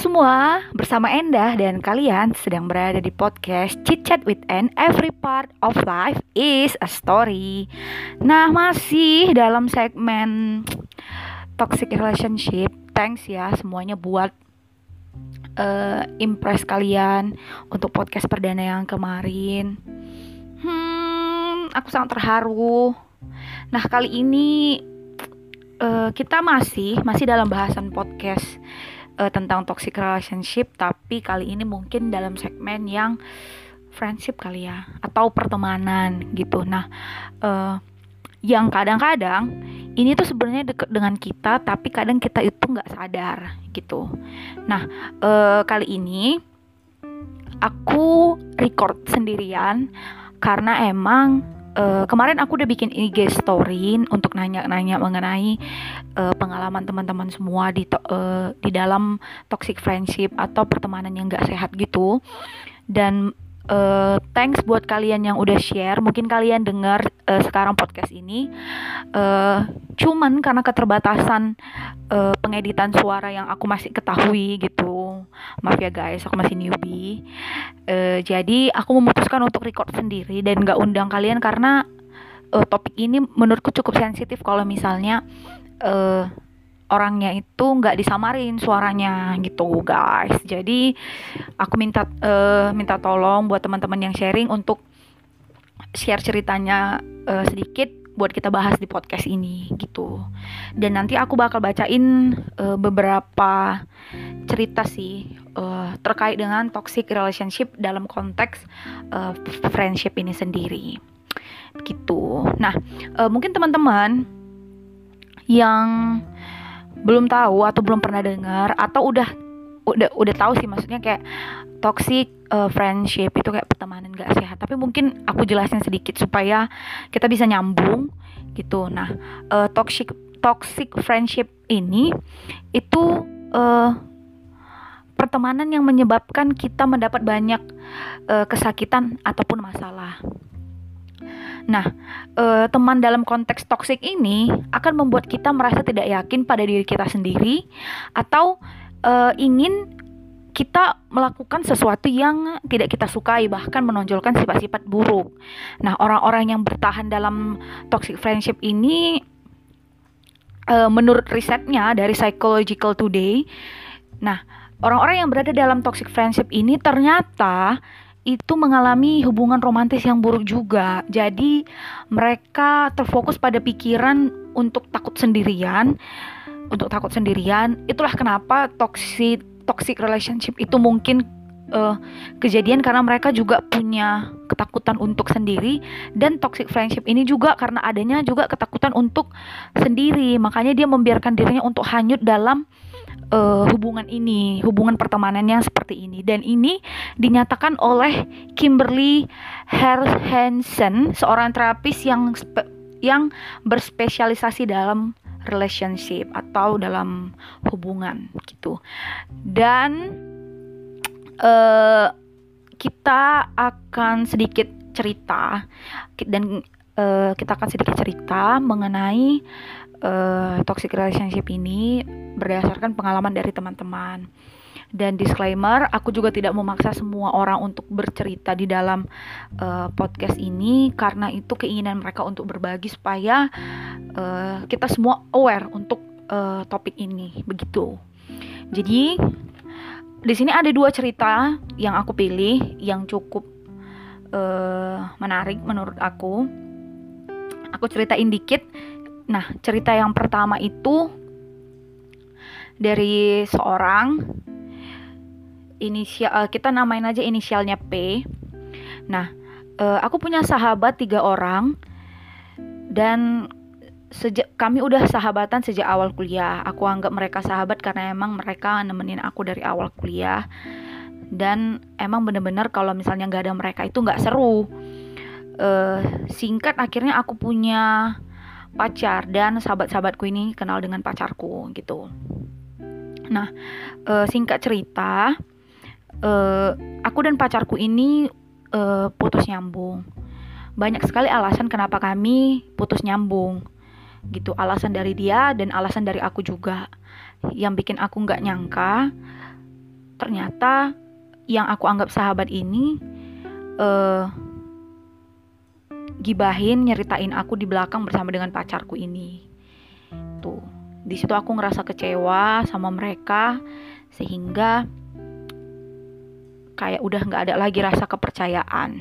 semua, bersama Endah dan kalian sedang berada di podcast Chit Chat with N Every part of life is a story. Nah masih dalam segmen Toxic relationship. Thanks ya semuanya buat uh, impress kalian Untuk podcast perdana yang kemarin. Hmm, aku sangat terharu. Nah kali ini uh, kita masih masih dalam bahasan podcast uh, tentang toxic relationship tapi kali ini mungkin dalam segmen yang friendship kali ya atau pertemanan gitu. Nah uh, yang kadang-kadang ini tuh sebenarnya deket dengan kita tapi kadang kita itu nggak sadar gitu. Nah uh, kali ini aku record sendirian karena emang uh, kemarin aku udah bikin IG story untuk nanya-nanya mengenai uh, pengalaman teman-teman semua di uh, di dalam toxic friendship atau pertemanan yang gak sehat gitu. Dan uh, thanks buat kalian yang udah share. Mungkin kalian dengar uh, sekarang podcast ini. Uh, cuman karena keterbatasan uh, pengeditan suara yang aku masih ketahui gitu. Maaf ya guys aku masih newbie. Uh, jadi aku memutuskan untuk record sendiri dan gak undang kalian karena uh, topik ini menurutku cukup sensitif kalau misalnya uh, orangnya itu nggak disamarin suaranya gitu guys. Jadi aku minta uh, minta tolong buat teman-teman yang sharing untuk share ceritanya uh, sedikit buat kita bahas di podcast ini gitu. Dan nanti aku bakal bacain uh, beberapa cerita sih uh, terkait dengan toxic relationship dalam konteks uh, friendship ini sendiri. Gitu. Nah uh, mungkin teman-teman yang belum tahu atau belum pernah dengar atau udah udah udah tahu sih maksudnya kayak toxic uh, friendship itu kayak pertemanan gak sehat. Tapi mungkin aku jelasin sedikit supaya kita bisa nyambung gitu. Nah uh, toxic toxic friendship ini itu uh, pertemanan yang menyebabkan kita mendapat banyak uh, kesakitan ataupun masalah Nah, e, teman dalam konteks toksik ini akan membuat kita merasa tidak yakin pada diri kita sendiri atau e, ingin kita melakukan sesuatu yang tidak kita sukai bahkan menonjolkan sifat-sifat buruk. Nah, orang-orang yang bertahan dalam toxic friendship ini e, menurut risetnya dari Psychological Today, nah, orang-orang yang berada dalam toxic friendship ini ternyata itu mengalami hubungan romantis yang buruk juga. Jadi mereka terfokus pada pikiran untuk takut sendirian, untuk takut sendirian. Itulah kenapa toxic toxic relationship itu mungkin uh, kejadian karena mereka juga punya ketakutan untuk sendiri dan toxic friendship ini juga karena adanya juga ketakutan untuk sendiri. Makanya dia membiarkan dirinya untuk hanyut dalam uh, hubungan ini, hubungan pertemanannya seperti ini. Dan ini dinyatakan oleh Kimberly Hansen, seorang terapis yang yang berspesialisasi dalam relationship atau dalam hubungan gitu. Dan uh, kita akan sedikit cerita dan uh, kita akan sedikit cerita mengenai uh, toxic relationship ini berdasarkan pengalaman dari teman-teman. Dan disclaimer, aku juga tidak memaksa semua orang untuk bercerita di dalam uh, podcast ini karena itu keinginan mereka untuk berbagi supaya uh, kita semua aware untuk uh, topik ini, begitu. Jadi di sini ada dua cerita yang aku pilih yang cukup uh, menarik menurut aku. Aku ceritain dikit. Nah, cerita yang pertama itu dari seorang inisial uh, kita namain aja inisialnya P. Nah, uh, aku punya sahabat tiga orang dan sejak kami udah sahabatan sejak awal kuliah. Aku anggap mereka sahabat karena emang mereka nemenin aku dari awal kuliah. Dan emang bener-bener kalau misalnya nggak ada mereka itu nggak seru. Uh, singkat akhirnya aku punya pacar dan sahabat-sahabatku ini kenal dengan pacarku gitu. Nah, uh, singkat cerita, uh, aku dan pacarku ini uh, putus nyambung. Banyak sekali alasan kenapa kami putus nyambung, gitu. Alasan dari dia dan alasan dari aku juga. Yang bikin aku nggak nyangka, ternyata yang aku anggap sahabat ini uh, gibahin nyeritain aku di belakang bersama dengan pacarku ini. Tuh di situ aku ngerasa kecewa sama mereka sehingga kayak udah nggak ada lagi rasa kepercayaan.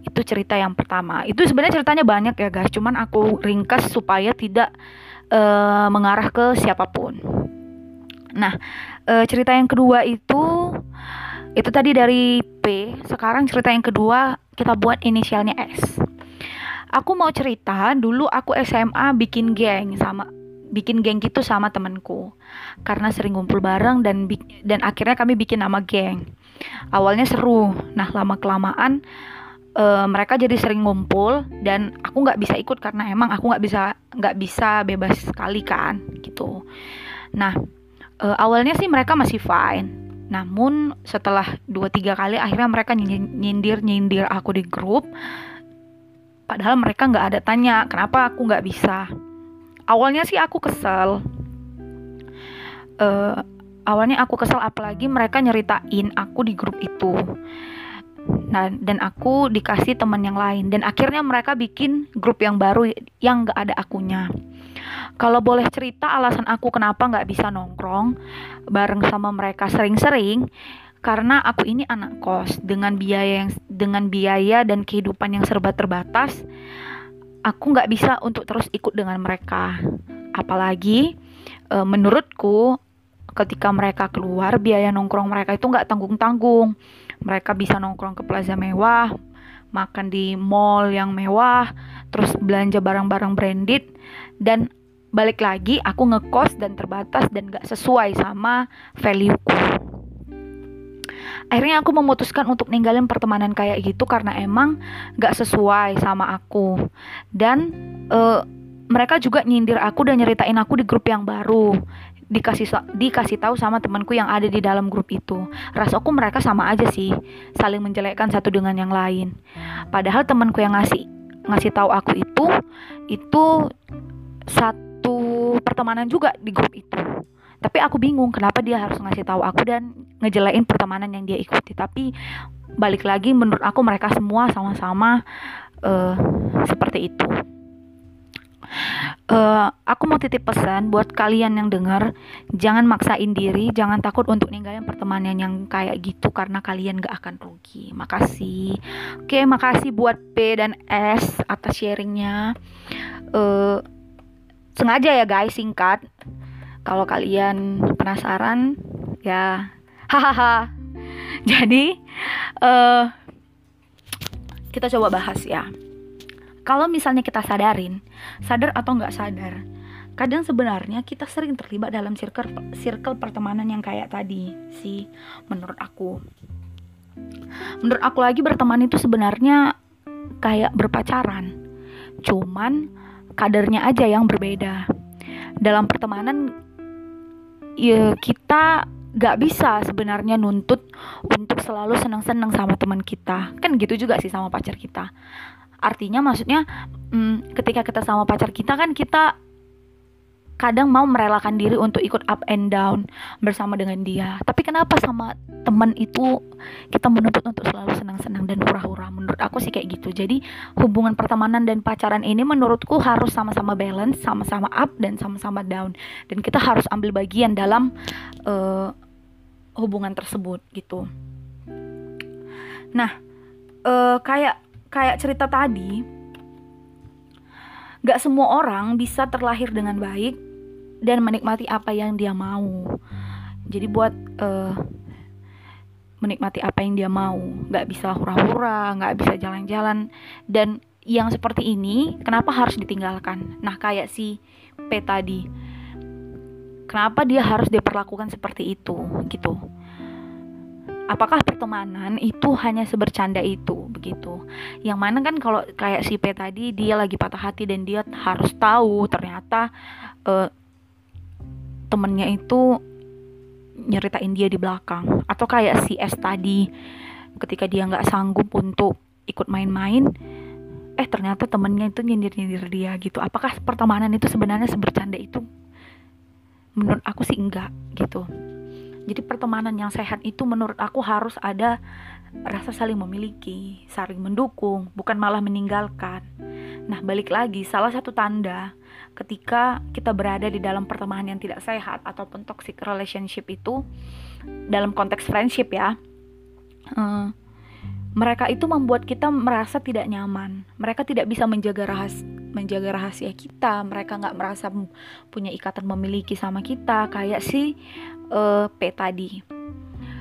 Itu cerita yang pertama. Itu sebenarnya ceritanya banyak ya guys cuman aku ringkas supaya tidak uh, mengarah ke siapa pun. Nah uh, cerita yang kedua itu itu tadi dari P. Sekarang cerita yang kedua kita buat inisialnya S aku mau cerita dulu aku SMA bikin geng sama bikin geng gitu sama temenku karena sering ngumpul bareng dan dan akhirnya kami bikin nama geng. Awalnya seru nah lama kelamaan uh, mereka jadi sering ngumpul dan aku nggak bisa ikut karena emang aku nggak bisa nggak bisa bebas sekali kan gitu. Nah uh, awalnya sih mereka masih fine. Namun setelah dua tiga kali akhirnya mereka nyindir nyindir aku di grup padahal mereka nggak ada tanya kenapa aku nggak bisa? Awalnya sih aku kesel. Uh, awalnya aku kesel apalagi mereka nyeritain aku di grup itu. Nah dan aku dikasih teman yang lain. Dan akhirnya mereka bikin grup yang baru yang gak ada akunya. Kalau boleh cerita alasan aku kenapa nggak bisa nongkrong bareng sama mereka sering-sering karena aku ini anak kos dengan biaya yang dengan biaya dan kehidupan yang serba terbatas aku nggak bisa untuk terus ikut dengan mereka. Apalagi e, menurutku ketika mereka keluar biaya nongkrong mereka itu nggak tanggung-tanggung. Mereka bisa nongkrong ke plaza mewah, makan di mall yang mewah, terus belanja barang-barang branded dan balik lagi aku ngekos dan terbatas dan gak sesuai sama valueku akhirnya aku memutuskan untuk ninggalin pertemanan kayak gitu karena emang gak sesuai sama aku. Dan uh, mereka juga nyindir aku dan nyeritain aku di grup yang baru. Dikasih dikasih tahu sama temanku yang ada di dalam grup itu. Rasaku mereka sama aja sih saling menjelekkan satu dengan yang lain. Padahal temanku yang ngasih ngasih tahu aku itu itu satu pertemanan juga di grup itu tapi aku bingung kenapa dia harus ngasih tahu aku dan ngejelain pertemanan yang dia ikuti. Tapi balik lagi menurut aku mereka semua sama-sama uh, seperti itu. Uh, aku mau titip pesan buat kalian yang dengar jangan maksain diri jangan takut untuk ninggalin pertemanan yang kayak gitu karena kalian gak akan rugi. Makasih. Oke makasih buat P dan S atas sharingnya. Uh, sengaja ya guys singkat kalau kalian penasaran, ya hahaha. Jadi uh, kita coba bahas ya. Kalau misalnya kita sadarin, sadar atau nggak sadar, kadang sebenarnya kita sering terlibat dalam circle circle pertemanan yang kayak tadi sih menurut aku. Menurut aku lagi berteman itu sebenarnya kayak berpacaran. Cuman kadarnya aja yang berbeda. Dalam pertemanan ya kita gak bisa sebenarnya nuntut untuk selalu senang-senang sama teman kita. Kan gitu juga sih sama pacar kita. Artinya maksudnya hmm, ketika kita sama pacar kita kan kita kadang mau merelakan diri untuk ikut up and down bersama dengan dia. Tapi kenapa sama teman itu kita menuntut untuk selalu senang-senang dan hura-hura? Menurut aku sih kayak gitu. Jadi hubungan pertemanan dan pacaran ini menurutku harus sama-sama balance, sama-sama up dan sama-sama down. Dan kita harus ambil bagian dalam uh, hubungan tersebut gitu. Nah, uh, kayak kayak cerita tadi, gak semua orang bisa terlahir dengan baik dan menikmati apa yang dia mau. Jadi buat uh, menikmati apa yang dia mau nggak bisa hura-hura nggak bisa jalan-jalan. Dan yang seperti ini kenapa harus ditinggalkan? Nah kayak si P tadi. Kenapa dia harus diperlakukan seperti itu gitu? Apakah pertemanan itu hanya sebercanda itu begitu? Yang mana kan kalau kayak si P tadi dia lagi patah hati dan dia harus tahu ternyata uh, temennya itu nyeritain dia di belakang. Atau kayak si S tadi ketika dia nggak sanggup untuk ikut main-main eh ternyata temennya itu nyindir-nyindir dia gitu. Apakah pertemanan itu sebenarnya sebercanda itu? Menurut aku sih enggak gitu. Jadi pertemanan yang sehat itu menurut aku harus ada rasa saling memiliki, saling mendukung, bukan malah meninggalkan. Nah, balik lagi, salah satu tanda ketika kita berada di dalam pertemanan yang tidak sehat ataupun toxic relationship itu dalam konteks friendship ya. Uh, mereka itu membuat kita merasa tidak nyaman. Mereka tidak bisa menjaga rahasia, menjaga rahasia kita. Mereka nggak merasa punya ikatan memiliki sama kita, kayak si uh, P tadi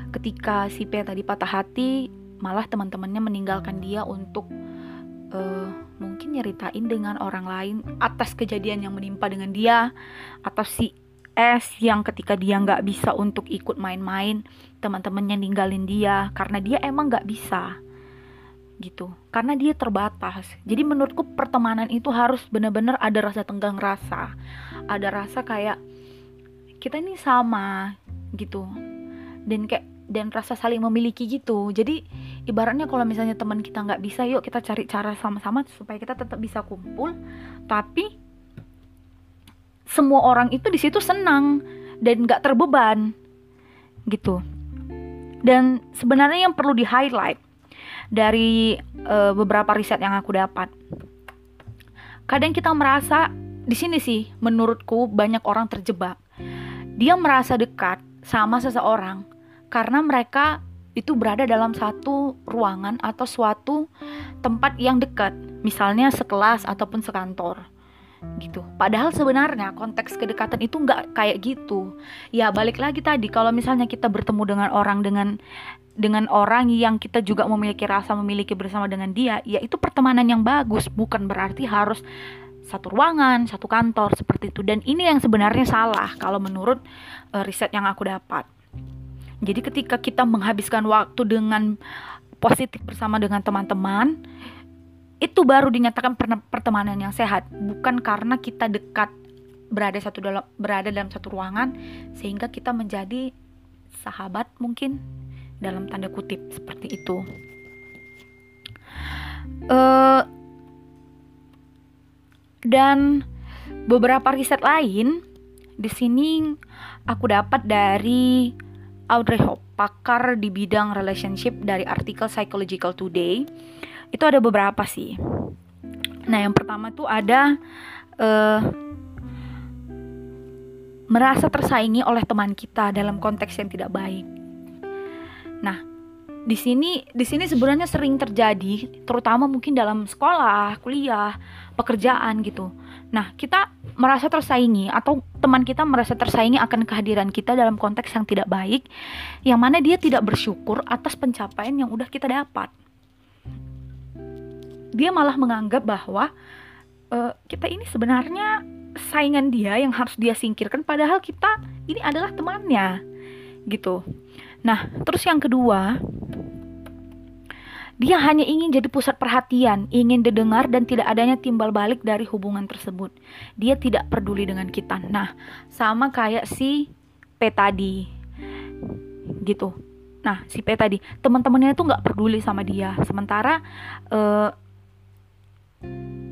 ketika si P tadi patah hati malah teman-temannya meninggalkan dia untuk uh, mungkin nyeritain dengan orang lain atas kejadian yang menimpa dengan dia atau si S yang ketika dia nggak bisa untuk ikut main-main teman-temannya ninggalin dia karena dia emang nggak bisa gitu. Karena dia terbatas. Jadi menurutku pertemanan itu harus benar-benar ada rasa tenggang rasa. Ada rasa kayak kita ini sama gitu. Dan kayak dan rasa saling memiliki gitu. Jadi ibaratnya kalau misalnya teman kita nggak bisa yuk kita cari cara sama-sama supaya kita tetap bisa kumpul. Tapi semua orang itu di situ senang dan nggak terbeban gitu. Dan sebenarnya yang perlu di highlight dari uh, beberapa riset yang aku dapat kadang kita merasa di sini sih menurutku banyak orang terjebak. Dia merasa dekat sama seseorang karena mereka itu berada dalam satu ruangan atau suatu tempat yang dekat, misalnya sekelas ataupun sekantor gitu. Padahal sebenarnya konteks kedekatan itu nggak kayak gitu. Ya balik lagi tadi kalau misalnya kita bertemu dengan orang dengan dengan orang yang kita juga memiliki rasa memiliki bersama dengan dia, ya itu pertemanan yang bagus, bukan berarti harus satu ruangan, satu kantor seperti itu. Dan ini yang sebenarnya salah kalau menurut uh, riset yang aku dapat. Jadi ketika kita menghabiskan waktu dengan positif bersama dengan teman-teman, itu baru dinyatakan pertemanan yang sehat, bukan karena kita dekat berada satu dalam berada dalam satu ruangan sehingga kita menjadi sahabat mungkin dalam tanda kutip seperti itu. Uh, dan beberapa riset lain di sini aku dapat dari Audrey Hop, pakar di bidang relationship dari artikel Psychological Today. Itu ada beberapa sih. Nah, yang pertama tuh ada uh, merasa tersaingi oleh teman kita dalam konteks yang tidak baik. Nah, di sini di sini sebenarnya sering terjadi, terutama mungkin dalam sekolah, kuliah, pekerjaan gitu. Nah, kita merasa tersaingi atau teman kita merasa tersaingi akan kehadiran kita dalam konteks yang tidak baik, yang mana dia tidak bersyukur atas pencapaian yang udah kita dapat. Dia malah menganggap bahwa uh, kita ini sebenarnya saingan dia yang harus dia singkirkan, padahal kita ini adalah temannya, gitu. Nah, terus yang kedua, dia hanya ingin jadi pusat perhatian, ingin didengar dan tidak adanya timbal balik dari hubungan tersebut. Dia tidak peduli dengan kita. Nah, sama kayak si P tadi. Gitu. Nah, si P tadi, teman-temannya itu nggak peduli sama dia. Sementara uh,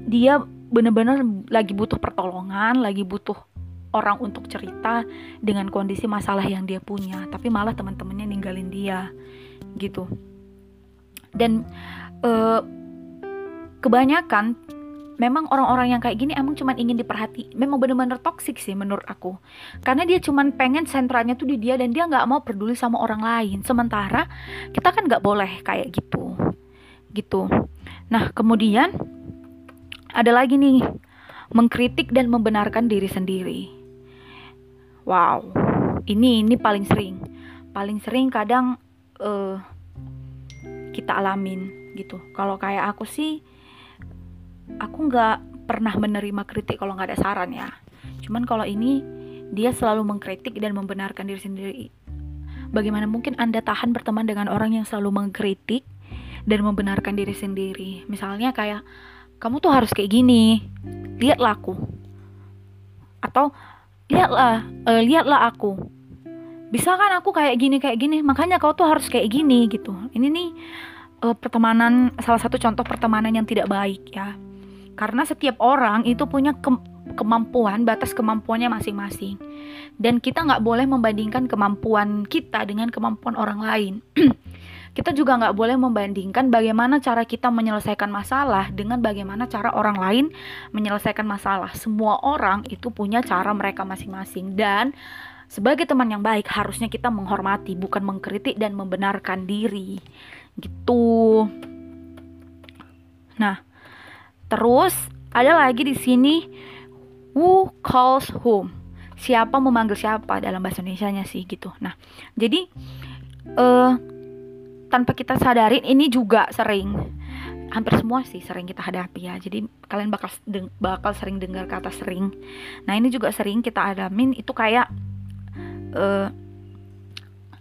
dia benar-benar lagi butuh pertolongan, lagi butuh orang untuk cerita dengan kondisi masalah yang dia punya, tapi malah teman-temannya ninggalin dia. Gitu. Dan uh, kebanyakan memang orang-orang yang kayak gini emang cuma ingin diperhati memang bener-bener toksik sih menurut aku. Karena dia cuma pengen sentralnya tuh di dia dan dia nggak mau peduli sama orang lain. Sementara kita kan nggak boleh kayak gitu gitu. Nah kemudian ada lagi nih mengkritik dan membenarkan diri sendiri. Wow ini ini paling sering. Paling sering kadang uh, kita alamin gitu. Kalau kayak aku sih aku nggak pernah menerima kritik kalau nggak ada saran ya. Cuman kalau ini dia selalu mengkritik dan membenarkan diri sendiri. Bagaimana mungkin anda tahan berteman dengan orang yang selalu mengkritik dan membenarkan diri sendiri? Misalnya kayak kamu tuh harus kayak gini. Lihatlah aku. Atau lihatlah uh, lihatlah aku. Bisa kan aku kayak gini kayak gini? Makanya kau tuh harus kayak gini gitu. Ini nih uh, pertemanan salah satu contoh pertemanan yang tidak baik ya. Karena setiap orang itu punya ke, kemampuan, batas kemampuannya masing-masing. Dan kita nggak boleh membandingkan kemampuan kita dengan kemampuan orang lain. kita juga nggak boleh membandingkan bagaimana cara kita menyelesaikan masalah dengan bagaimana cara orang lain menyelesaikan masalah. Semua orang itu punya cara mereka masing-masing dan sebagai teman yang baik harusnya kita menghormati bukan mengkritik dan membenarkan diri. Gitu. Nah, terus ada lagi di sini who calls whom. Siapa memanggil siapa dalam bahasa Indonesia-nya sih gitu. Nah, jadi uh, tanpa kita sadarin ini juga sering hampir semua sih sering kita hadapi ya jadi kalian bakal bakal sering dengar kata sering nah ini juga sering kita adamin itu kayak uh,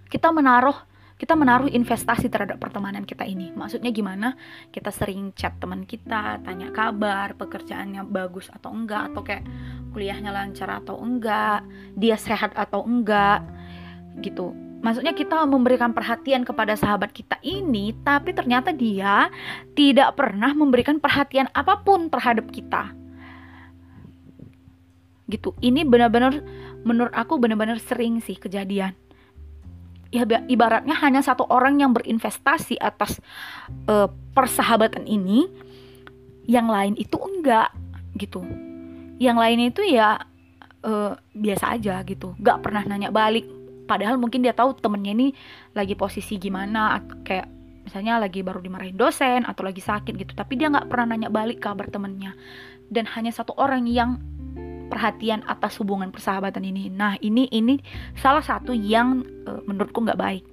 kita menaruh kita menaruh investasi terhadap pertemanan kita ini. Maksudnya gimana? Kita sering chat teman kita, tanya kabar, pekerjaannya bagus atau enggak, atau kayak kuliahnya lancar atau enggak, dia sehat atau enggak, gitu maksudnya kita memberikan perhatian kepada sahabat kita ini, tapi ternyata dia tidak pernah memberikan perhatian apa pun terhadap kita. Gitu. Ini benar-benar menurut aku benar-benar sering sih kejadian. Ya ibaratnya hanya satu orang yang berinvestasi atas uh, persahabatan ini, yang lain itu enggak gitu. Yang lain itu ya uh, biasa aja gitu, gak pernah nanya balik, padahal mungkin dia tahu temennya ini lagi posisi gimana kayak misalnya lagi baru dimarahin dosen atau lagi sakit gitu tapi dia nggak pernah nanya balik kabar temennya. Dan hanya satu orang yang perhatian atas hubungan persahabatan ini. Nah ini ini salah satu yang uh, menurutku nggak baik.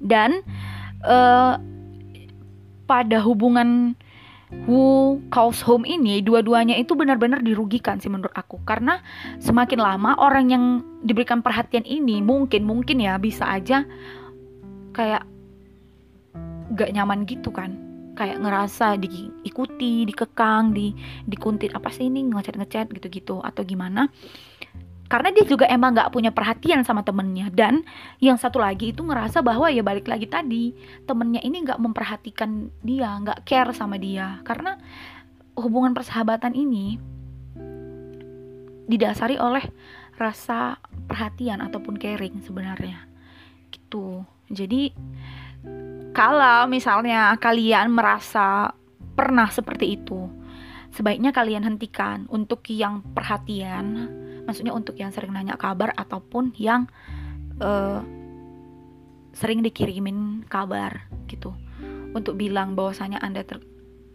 Dan uh, pada hubungan who calls home ini dua-duanya itu benar-benar dirugikan sih menurut aku. Karena semakin lama orang yang diberikan perhatian ini mungkin mungkin ya bisa aja kayak gak nyaman gitu kan. Kayak ngerasa diikuti dikekang di dikuntit apa sih ini? Ngechat gitu-gitu atau gimana karena dia juga emang nggak punya perhatian sama temennya. Dan yang satu lagi itu ngerasa bahwa ya balik lagi tadi temennya ini nggak memperhatikan dia nggak care sama dia. Karena hubungan persahabatan ini didasari oleh rasa perhatian ataupun caring sebenarnya. Gitu. Jadi kalau misalnya kalian merasa pernah seperti itu sebaiknya kalian hentikan untuk yang perhatian maksudnya untuk yang sering nanya kabar ataupun yang uh, sering dikirimin kabar gitu. Untuk bilang bahwasanya anda ter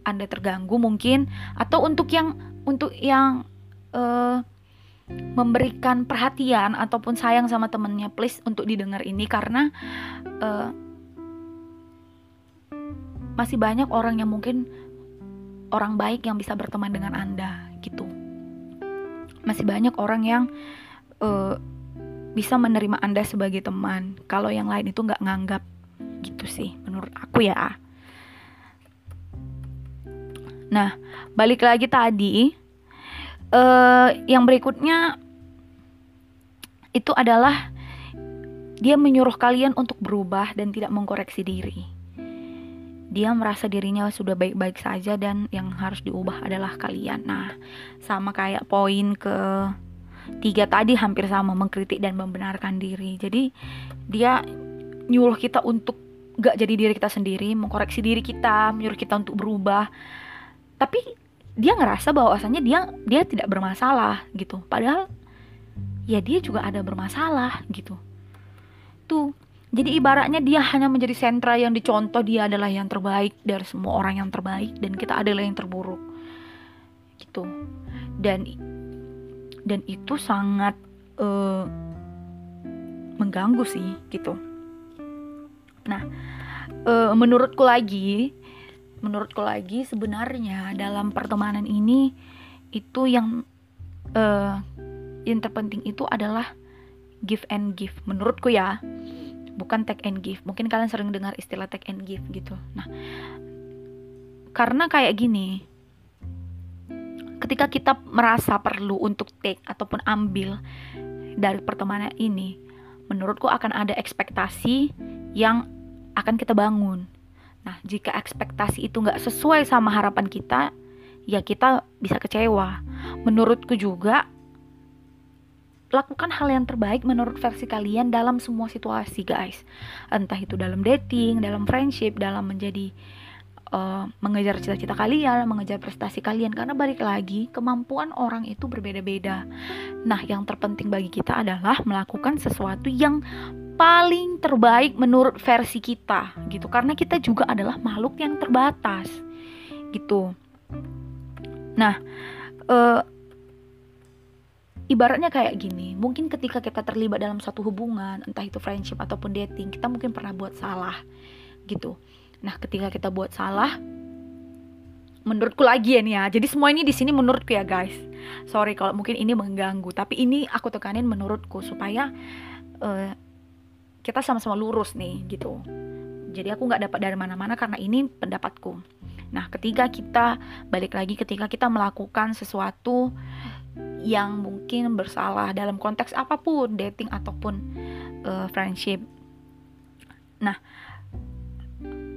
anda terganggu mungkin atau untuk yang untuk yang uh, memberikan perhatian ataupun sayang sama temennya please untuk didengar ini karena uh, masih banyak orang yang mungkin orang baik yang bisa berteman dengan anda gitu masih banyak orang yang uh, bisa menerima anda sebagai teman. Kalau yang lain itu nggak nganggap gitu sih menurut aku ya. Nah balik lagi tadi uh, yang berikutnya itu adalah dia menyuruh kalian untuk berubah dan tidak mengkoreksi diri dia merasa dirinya sudah baik-baik saja dan yang harus diubah adalah kalian. Nah, sama kayak poin ke tiga tadi hampir sama mengkritik dan membenarkan diri. Jadi dia nyuruh kita untuk gak jadi diri kita sendiri, mengkoreksi diri kita, menyuruh kita untuk berubah. Tapi dia ngerasa bahwasannya dia dia tidak bermasalah gitu. Padahal ya dia juga ada bermasalah gitu. Tuh jadi ibaratnya dia hanya menjadi sentra yang dicontoh dia adalah yang terbaik dari semua orang yang terbaik dan kita adalah yang terburuk. Gitu. Dan dan itu sangat uh, mengganggu sih gitu. Nah, uh, menurutku lagi, menurutku lagi sebenarnya dalam pertemanan ini itu yang uh, yang terpenting itu adalah give and give menurutku ya bukan take and give. Mungkin kalian sering dengar istilah take and give gitu. Nah, karena kayak gini, ketika kita merasa perlu untuk take ataupun ambil dari pertemanan ini, menurutku akan ada ekspektasi yang akan kita bangun. Nah, jika ekspektasi itu nggak sesuai sama harapan kita, ya kita bisa kecewa. menurutku juga lakukan hal yang terbaik menurut versi kalian dalam semua situasi guys. Entah itu dalam dating dalam friendship dalam menjadi uh, mengejar cita-cita kalian mengejar prestasi kalian. Karena balik lagi kemampuan orang itu berbeda-beda. Nah yang terpenting bagi kita adalah melakukan sesuatu yang paling terbaik menurut versi kita gitu. Karena kita juga adalah makhluk yang terbatas gitu. Nah uh, ibaratnya kayak gini mungkin ketika kita terlibat dalam suatu hubungan entah itu friendship ataupun dating kita mungkin pernah buat salah gitu. Nah ketika kita buat salah menurutku lagi ya nih ya. Jadi semua ini di sini menurutku ya guys. Sorry kalau mungkin ini mengganggu tapi ini aku tekanin menurutku supaya uh, kita sama-sama lurus nih gitu. Jadi aku nggak dapat dari mana-mana karena ini pendapatku. Nah ketika kita balik lagi ketika kita melakukan sesuatu yang mungkin bersalah dalam konteks apa pun dating ataupun uh, friendship. Nah,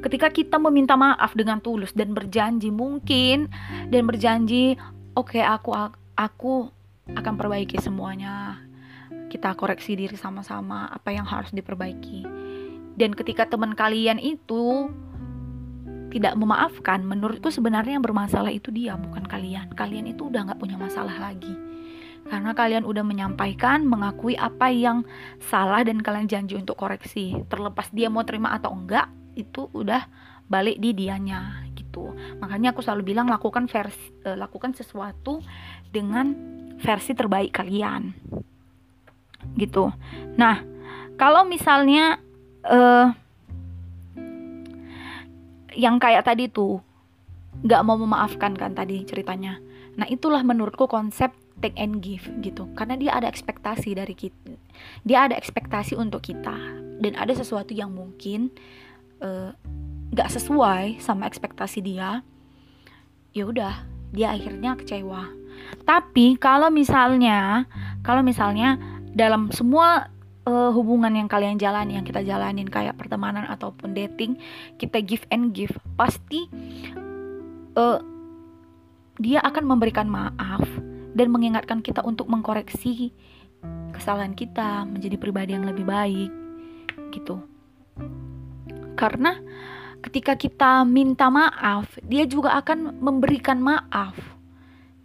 ketika kita meminta maaf dengan tulus dan berjanji mungkin dan berjanji oke okay, aku aku akan perbaiki semuanya. Kita koreksi diri sama-sama apa yang harus diperbaiki. Dan ketika teman kalian itu tidak memaafkan, menurutku sebenarnya yang bermasalah itu dia, bukan kalian. Kalian itu udah nggak punya masalah lagi karena kalian udah menyampaikan, mengakui apa yang salah dan kalian janji untuk koreksi. Terlepas dia mau terima atau enggak, itu udah balik di dianya gitu. Makanya aku selalu bilang lakukan versi uh, lakukan sesuatu dengan versi terbaik kalian. Gitu. Nah, kalau misalnya uh, yang kayak tadi tuh nggak mau memaafkan kan tadi ceritanya. Nah, itulah menurutku konsep take and give gitu. Karena dia ada ekspektasi dari kita dia ada ekspektasi untuk kita. Dan ada sesuatu yang mungkin uh, sesuai sama ekspektasi dia ya udah dia akhirnya kecewa. Tapi kalau misalnya kalau misalnya dalam semua uh, hubungan yang kalian jalani yang kita jalanin kayak pertemanan ataupun dating kita give and give pasti uh, dia akan memberikan maaf dan mengingatkan kita untuk mengkoreksi kesalahan kita menjadi pribadi yang lebih baik gitu. Karena ketika kita minta maaf dia juga akan memberikan maaf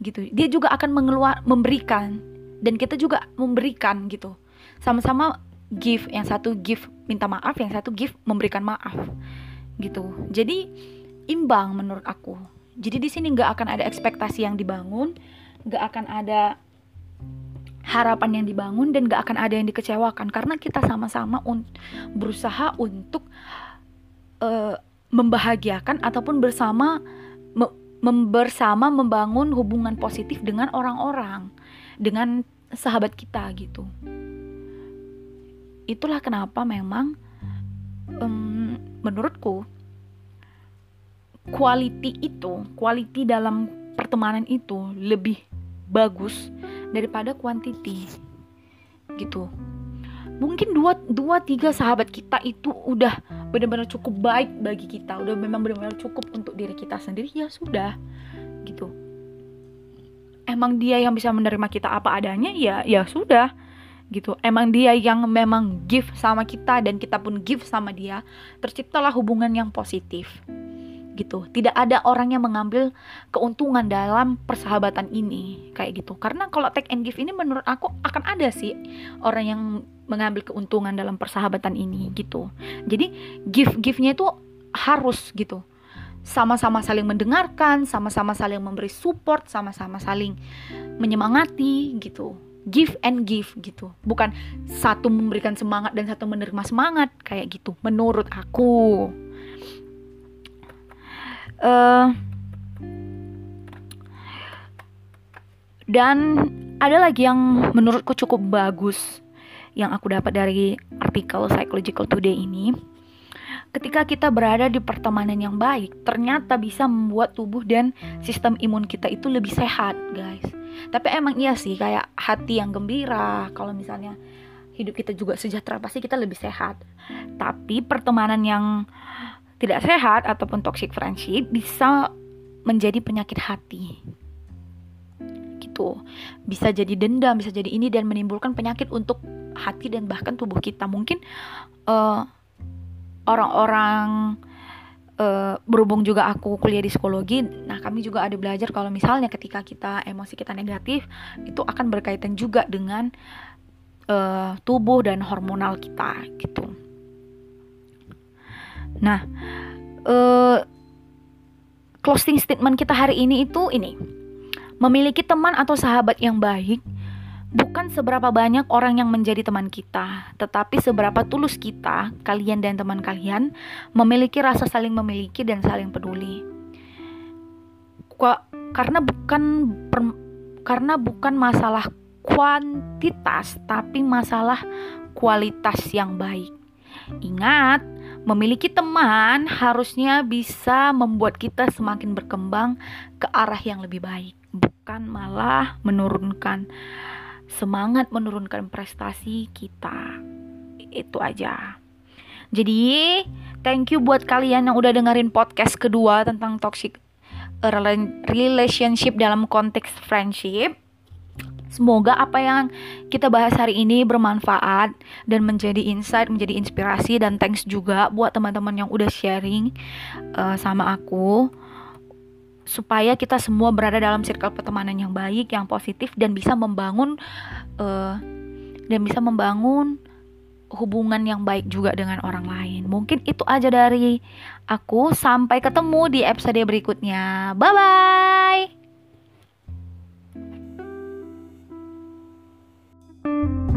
gitu. Dia juga akan mengeluar memberikan dan kita juga memberikan gitu. Sama-sama give yang satu give minta maaf yang satu give memberikan maaf gitu. Jadi imbang menurut aku. Jadi di sini nggak akan ada ekspektasi yang dibangun gak akan ada harapan yang dibangun dan gak akan ada yang dikecewakan. Karena kita sama-sama un berusaha untuk uh, membahagiakan ataupun bersama me bersama membangun hubungan positif dengan orang-orang dengan sahabat kita gitu. Itulah kenapa memang um, menurutku quality itu quality dalam pertemanan itu lebih bagus daripada quantity gitu. Mungkin dua dua tiga sahabat kita itu udah benar-benar cukup baik bagi kita. Udah memang benar-benar cukup untuk diri kita sendiri. Ya sudah. Gitu. Emang dia yang bisa menerima kita apa adanya? Ya ya sudah. Gitu. Emang dia yang memang give sama kita dan kita pun give sama dia terciptalah hubungan yang positif gitu. Tidak ada orang yang mengambil keuntungan dalam persahabatan ini kayak gitu. Karena kalau take and give ini menurut aku akan ada sih orang yang mengambil keuntungan dalam persahabatan ini gitu. Jadi give give-nya itu harus gitu. Sama-sama saling mendengarkan, sama-sama saling memberi support, sama-sama saling menyemangati gitu give and give gitu bukan satu memberikan semangat dan satu menerima semangat kayak gitu menurut aku uh, dan ada lagi yang menurutku cukup bagus yang aku dapat dari artikel Psychological Today ini. Ketika kita berada di pertemanan yang baik, ternyata bisa membuat tubuh dan sistem imun kita itu lebih sehat, guys. Tapi emang iya sih, kayak hati yang gembira, kalau misalnya hidup kita juga sejahtera, pasti kita lebih sehat. Tapi pertemanan yang tidak sehat ataupun toxic friendship bisa menjadi penyakit hati. Gitu. Bisa jadi dendam, bisa jadi ini dan menimbulkan penyakit untuk hati dan bahkan tubuh kita. Mungkin orang orang-orang uh, berhubung juga aku kuliah di psikologi, nah kami juga ada belajar kalau misalnya ketika kita emosi kita negatif itu akan berkaitan juga dengan uh, tubuh dan hormonal kita gitu. Nah, uh, closing statement kita hari ini itu ini. Memiliki teman atau sahabat yang baik bukan seberapa banyak orang yang menjadi teman kita, tetapi seberapa tulus kita, kalian dan teman kalian, memiliki rasa saling memiliki dan saling peduli. Karena bukan per, karena bukan masalah kuantitas, tapi masalah kualitas yang baik. Ingat, memiliki teman harusnya bisa membuat kita semakin berkembang ke arah yang lebih baik, bukan malah menurunkan semangat, menurunkan prestasi kita. Itu aja. Jadi, thank you buat kalian yang udah dengerin podcast kedua tentang toxic relationship dalam konteks friendship. Semoga apa yang kita bahas hari ini bermanfaat dan menjadi insight, menjadi inspirasi dan thanks juga buat teman-teman yang udah sharing uh, sama aku supaya kita semua berada dalam circle pertemanan yang baik, yang positif dan bisa membangun uh, dan bisa membangun hubungan yang baik juga dengan orang lain. Mungkin itu aja dari aku. Sampai ketemu di episode berikutnya. Bye bye. Música